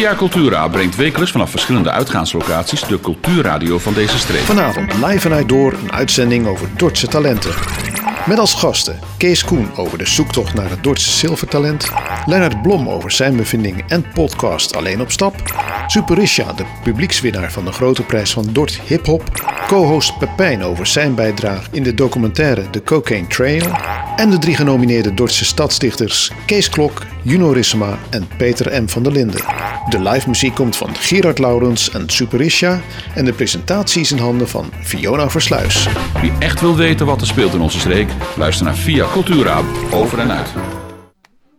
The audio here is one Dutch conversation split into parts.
Via Cultura brengt wekelijks vanaf verschillende uitgaanslocaties de cultuurradio van deze streek. Vanavond live vanuit Door een uitzending over Dordtse talenten. Met als gasten Kees Koen over de zoektocht naar het Dordtse zilvertalent. Lennart Blom over zijn bevindingen en podcast Alleen op Stap. Superisha, de publiekswinnaar van de grote prijs van Dort Hip Hop. Co-host Pepijn over zijn bijdrage in de documentaire The Cocaine Trail. En de drie genomineerde Dordtse stadsdichters Kees Klok, Juno Rissema en Peter M. van der Linden. De live muziek komt van Gerard Laurens en Superisha. En de presentatie is in handen van Fiona Versluis. Wie echt wil weten wat er speelt in onze streek, luister naar Via Cultura over en uit.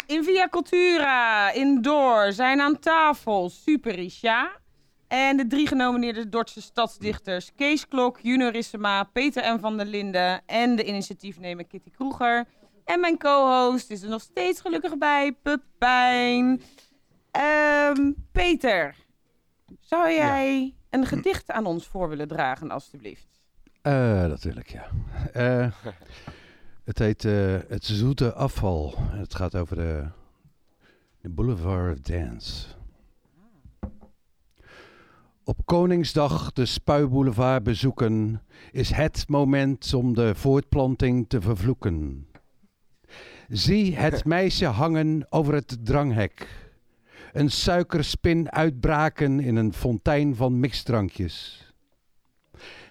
In Via Cultura, indoor, zijn aan tafel Superisha. En de drie genomineerde Dordtse stadsdichters Kees Klok, Juno Rissema, Peter M. van der Linden en de initiatiefnemer Kitty Kroeger. En mijn co-host is er nog steeds gelukkig bij, Pepijn. Ehm, Peter, zou jij een gedicht aan ons voor willen dragen, alstublieft? Eh, dat wil ik, ja. Eh, het heet eh, Het Zoete Afval. Het gaat over de, de Boulevard of Dance. Op Koningsdag de Spuiboulevard bezoeken is het moment om de voortplanting te vervloeken. Zie het meisje hangen over het dranghek. Een suikerspin uitbraken in een fontein van mixdrankjes.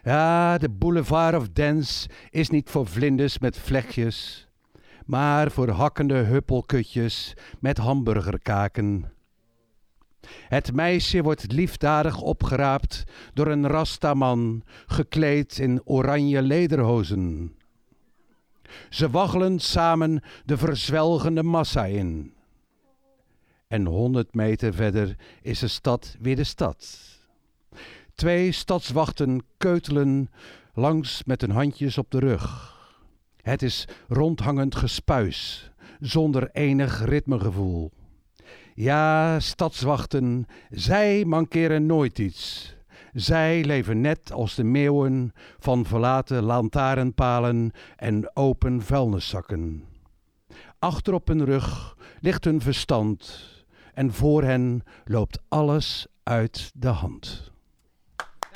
Ja, de Boulevard of Dance is niet voor vlinders met vlechtjes, maar voor hakkende huppelkutjes met hamburgerkaken. Het meisje wordt liefdadig opgeraapt door een rastaman, gekleed in oranje lederhozen. Ze waggelen samen de verzwelgende massa in. En honderd meter verder is de stad weer de stad. Twee stadswachten keutelen langs met hun handjes op de rug. Het is rondhangend gespuis, zonder enig ritmegevoel. Ja, stadswachten, zij mankeren nooit iets. Zij leven net als de meeuwen van verlaten lantaarnpalen en open vuilniszakken. Achter op hun rug ligt hun verstand en voor hen loopt alles uit de hand.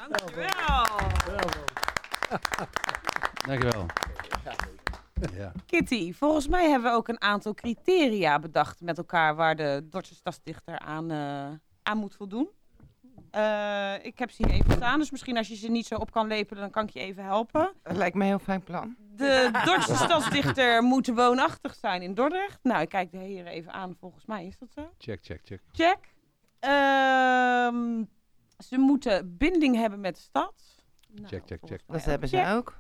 Dankjewel. Dankjewel. Ja. Kitty, volgens mij hebben we ook een aantal criteria bedacht met elkaar waar de Dordtse stadsdichter aan, eh, aan moet voldoen. Eh, ik heb ze hier even staan, dus misschien als je ze niet zo op kan lepelen, dan kan ik je even helpen. Dat lijkt me een heel fijn plan. De Dordtse stadsdichter moet woonachtig zijn in Dordrecht. Nou, ik kijk de heren even aan, volgens mij is dat zo. Check, check, check. Check. Ehm, ze moeten binding hebben met de stad. Nou, Check, check, check. Dat hebben ze Check. ook.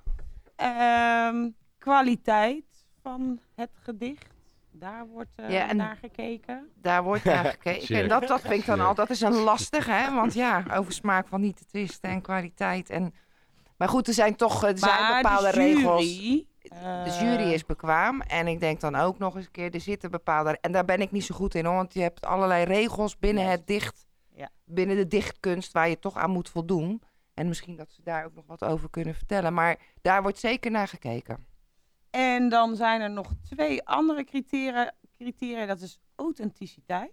Ehm, kwaliteit van het gedicht. Daar wordt eh, Ja, en- naar gekeken. Daar wordt naar gekeken. En dat, dat vind ik dan Check. al, dat is een lastig, hè? Want ja, over smaak van niet te twisten en kwaliteit. En, maar goed, er zijn toch er zijn maar bepaalde de jury, regels. eh, De jury is bekwaam. En ik denk dan ook nog eens een keer, er zitten bepaalde... En daar ben ik niet zo goed in, hoor. Want je hebt allerlei regels binnen het dicht... Ja. Binnen de dichtkunst waar je toch aan moet voldoen. En misschien dat ze daar ook nog wat over kunnen vertellen. Maar daar wordt zeker naar gekeken. En dan zijn er nog twee andere criteria. criteria dat is authenticiteit.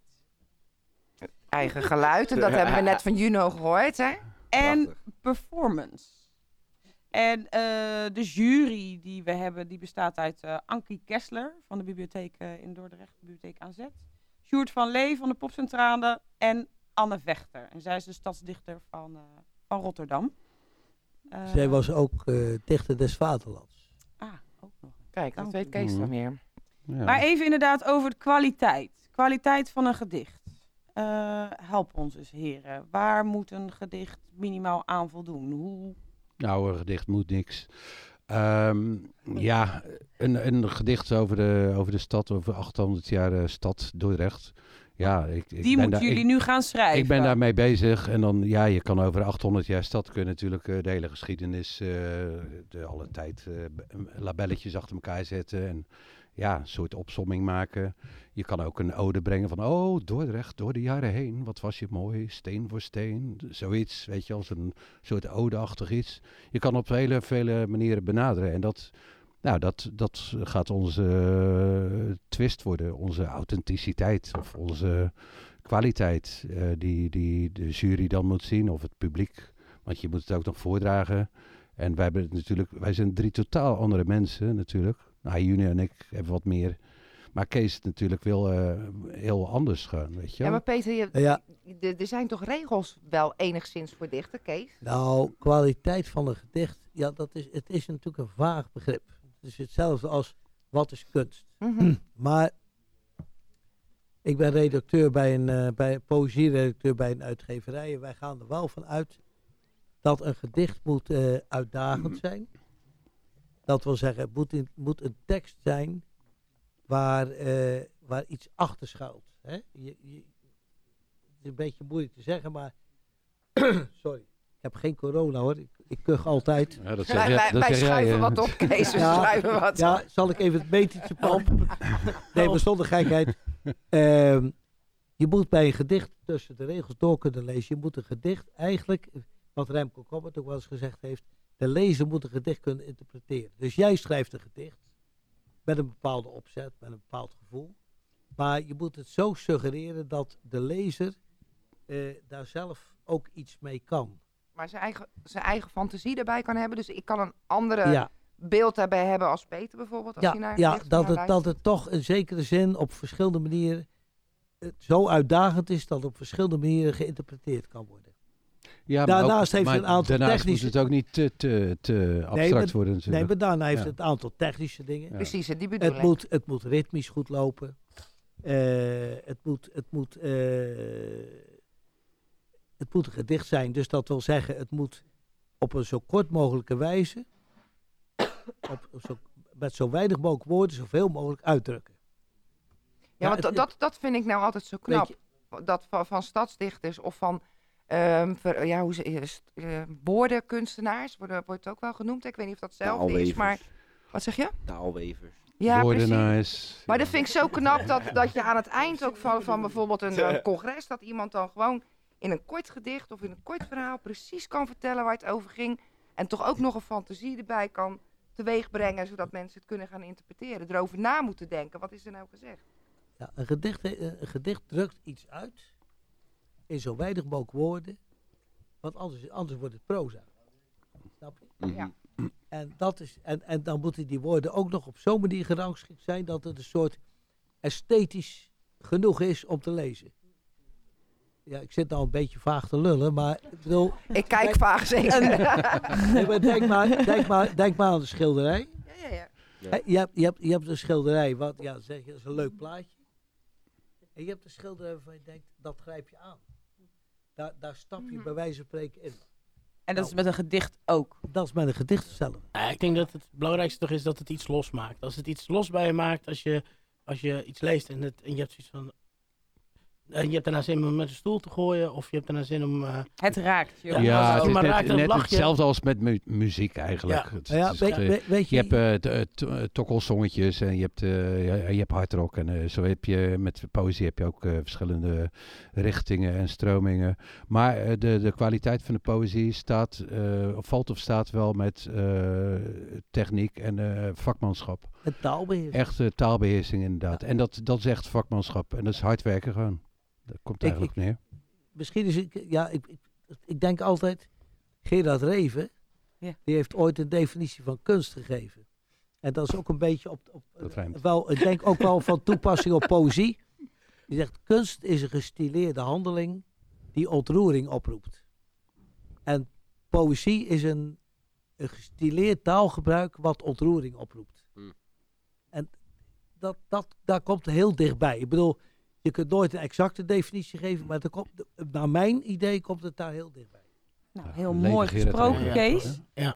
Eigen geluid. En dat hebben we net van Juno gehoord, hè? En performance. En eh, de jury die we hebben, die bestaat uit eh Ankie Kessler van de bibliotheek eh, in Dordrecht, de bibliotheek AZ. Sjoerd van Lee van de Popcentrale en Anne Vechter. En zij is de stadsdichter van, eh, van Rotterdam. Eh, Zij was ook eh, dichter des vaderlands. Ah, ook nog. Kijk, dat weet. Kees dan weer. Ja. Maar even inderdaad over de kwaliteit. Kwaliteit van een gedicht. Eh, help ons eens, heren. Waar moet een gedicht minimaal aan voldoen? Hoe... Nou, een gedicht moet niks. Ehm, ja, een, een gedicht over de, over de stad, over 800 jaar eh, stad Dordrecht. Ja, ik, ik Die moeten jullie ik, nu gaan schrijven. Ik ben daarmee bezig en dan, ja, je kan over 800 jaar stad kun je natuurlijk eh, de hele geschiedenis, eh, de alle tijd labelletjes achter elkaar zetten en ja, een soort opsomming maken. Je kan ook een ode brengen van, oh, Dordrecht, door de jaren heen, wat was je mooi, steen voor steen, zoiets, weet je, als een soort odeachtig iets. Je kan op hele vele manieren benaderen en dat, Nou, dat, dat gaat onze eh, twist worden, onze authenticiteit of onze kwaliteit eh, die, die de jury dan moet zien of het publiek. Want je moet het ook nog voordragen. En wij, hebben natuurlijk, wij zijn drie totaal andere mensen natuurlijk. Nou, Juni en ik hebben wat meer. Maar Kees is natuurlijk wel eh, heel anders gaan, weet je Ja, maar Peter, je, Ja. er zijn toch regels wel enigszins voor dichten, Kees? Nou, kwaliteit van een gedicht, ja, dat is, het is natuurlijk een vaag begrip. Het is hetzelfde als wat is kunst. Mhm. Maar ik ben redacteur bij een, eh bij een poëzieredacteur bij een uitgeverij. En wij gaan er wel van uit dat een gedicht moet eh, uitdagend zijn. Dat wil zeggen, het moet, in- moet een tekst zijn waar, eh, waar iets achter schuilt. Hè? Je, je, het is een beetje moeilijk te zeggen, maar sorry. Ik heb geen corona hoor. Ik, ik kuch altijd. Ja, dat Wij, wij, wij schuiven wat op, Kees. We Ja. schuiven wat Ja, zal ik even het metertje pakken? Nee, maar zonder gekheid. Ehm, je moet bij een gedicht tussen de regels door kunnen lezen. Je moet een gedicht eigenlijk, wat Remco Koppert ook wel eens gezegd heeft, de lezer moet een gedicht kunnen interpreteren. Dus jij schrijft een gedicht met een bepaalde opzet, met een bepaald gevoel. Maar je moet het zo suggereren dat de lezer eh, daar zelf ook iets mee kan. Maar zijn eigen, zijn eigen fantasie erbij kan hebben. Dus ik kan een andere ja. beeld daarbij hebben als Peter bijvoorbeeld. Als Ja, hij naar ja dat, het, dat het toch in zekere zin op verschillende manieren het zo uitdagend is dat op verschillende manieren geïnterpreteerd kan worden. Ja, Daarnaast heeft maar het een aantal daarnaast technische- moet het ook niet te, te, te abstract maar- worden natuurlijk. Nee, maar daarna heeft Ja. het een aantal technische dingen. Ja. Precies, die bedoel Het, ik. moet, het moet ritmisch goed lopen. Eh, het, moet, het, moet, eh, het moet een gedicht zijn. Dus dat wil zeggen, het moet op een zo kort mogelijke wijze, op, op zo, met zo weinig mogelijk woorden, zoveel mogelijk uitdrukken. Ja, Maar want het- dat, dat, dat vind ik nou altijd zo knap. Dat van, van stadsdichters of van ehm, ver- ja, hoe ze, eh, st- eh, woordenkunstenaars, worden, wordt het ook wel genoemd. Ik weet niet of dat hetzelfde is, Taalwevers. maar... Wat zeg je? Taalwevers. Ja, precies. Maar dat vind ik zo knap dat, dat je aan het eind ook van, van bijvoorbeeld een, een congres, dat iemand dan gewoon in een kort gedicht of in een kort verhaal precies kan vertellen waar het over ging. En toch ook nog een fantasie erbij kan teweegbrengen, zodat mensen het kunnen gaan interpreteren. Erover na moeten denken. Wat is er nou gezegd? Ja, een, gedicht, eh, een gedicht drukt iets uit in zo weinig mogelijk woorden, want anders, anders wordt het proza. Snap je? Mhm. Ja. En, dat is, en, en dan moeten die woorden ook nog op zo'n manier gerangschikt zijn dat het een soort esthetisch genoeg is om te lezen. Ja, ik zit nou een beetje vaag te lullen, maar ik bedoel, Ik kijk vaag zeker. nee, maar denk, maar, denk, maar, denk maar aan de schilderij. ja, ja, ja. Je hebt, je, hebt, je hebt een schilderij, wat, ja, zeg je, dat is een leuk plaatje. En je hebt een schilderij waarvan je denkt, dat grijp je aan. Daar, daar stap je Mhm. bij wijze van spreken in. En dat is met een gedicht ook. Dat is met een gedicht. Ja, ik denk dat het belangrijkste toch is dat het iets losmaakt. Als het iets los bij je maakt, als je, als je iets leest en, het, en je hebt zoiets van... En je hebt daarna zin om met een stoel te gooien, of je hebt daarna zin om... eh, Het raakt je. Ja, het is maar net, raakt, net hetzelfde als met mu- muziek eigenlijk. Ja. Het- Nou ja, het weet, echt, eh, weet, weet je je, hebt eh, eh, t- tokkelsongetjes en je hebt, eh, ja, je hebt hardrock. En eh, zo heb je met poëzie heb je ook eh, verschillende richtingen en stromingen. Maar eh, de, de kwaliteit van de poëzie staat, eh, of valt of staat wel met eh, techniek en eh, vakmanschap. met taalbeheer. Echte taalbeheersing inderdaad. En dat, dat is echt vakmanschap. En dat is hard werken gewoon. Dat komt Ik- eigenlijk op neer. Misschien is ik, ja, ik, ik, ik denk altijd, Gerard Reven, Ja. die heeft ooit een definitie van kunst gegeven. En dat is ook een beetje op, op Dat rijmt. wel, ik denk ook wel van toepassing op poëzie. Die zegt, kunst is een gestileerde handeling die ontroering oproept. En poëzie is een, een gestileerd taalgebruik wat ontroering oproept. Hmm. En dat, dat, daar komt heel dichtbij. Ik bedoel, je kunt nooit een exacte definitie geven, maar er komt, naar mijn idee komt het daar heel dichtbij. Nou, heel mooi gesproken. Kees. Ja.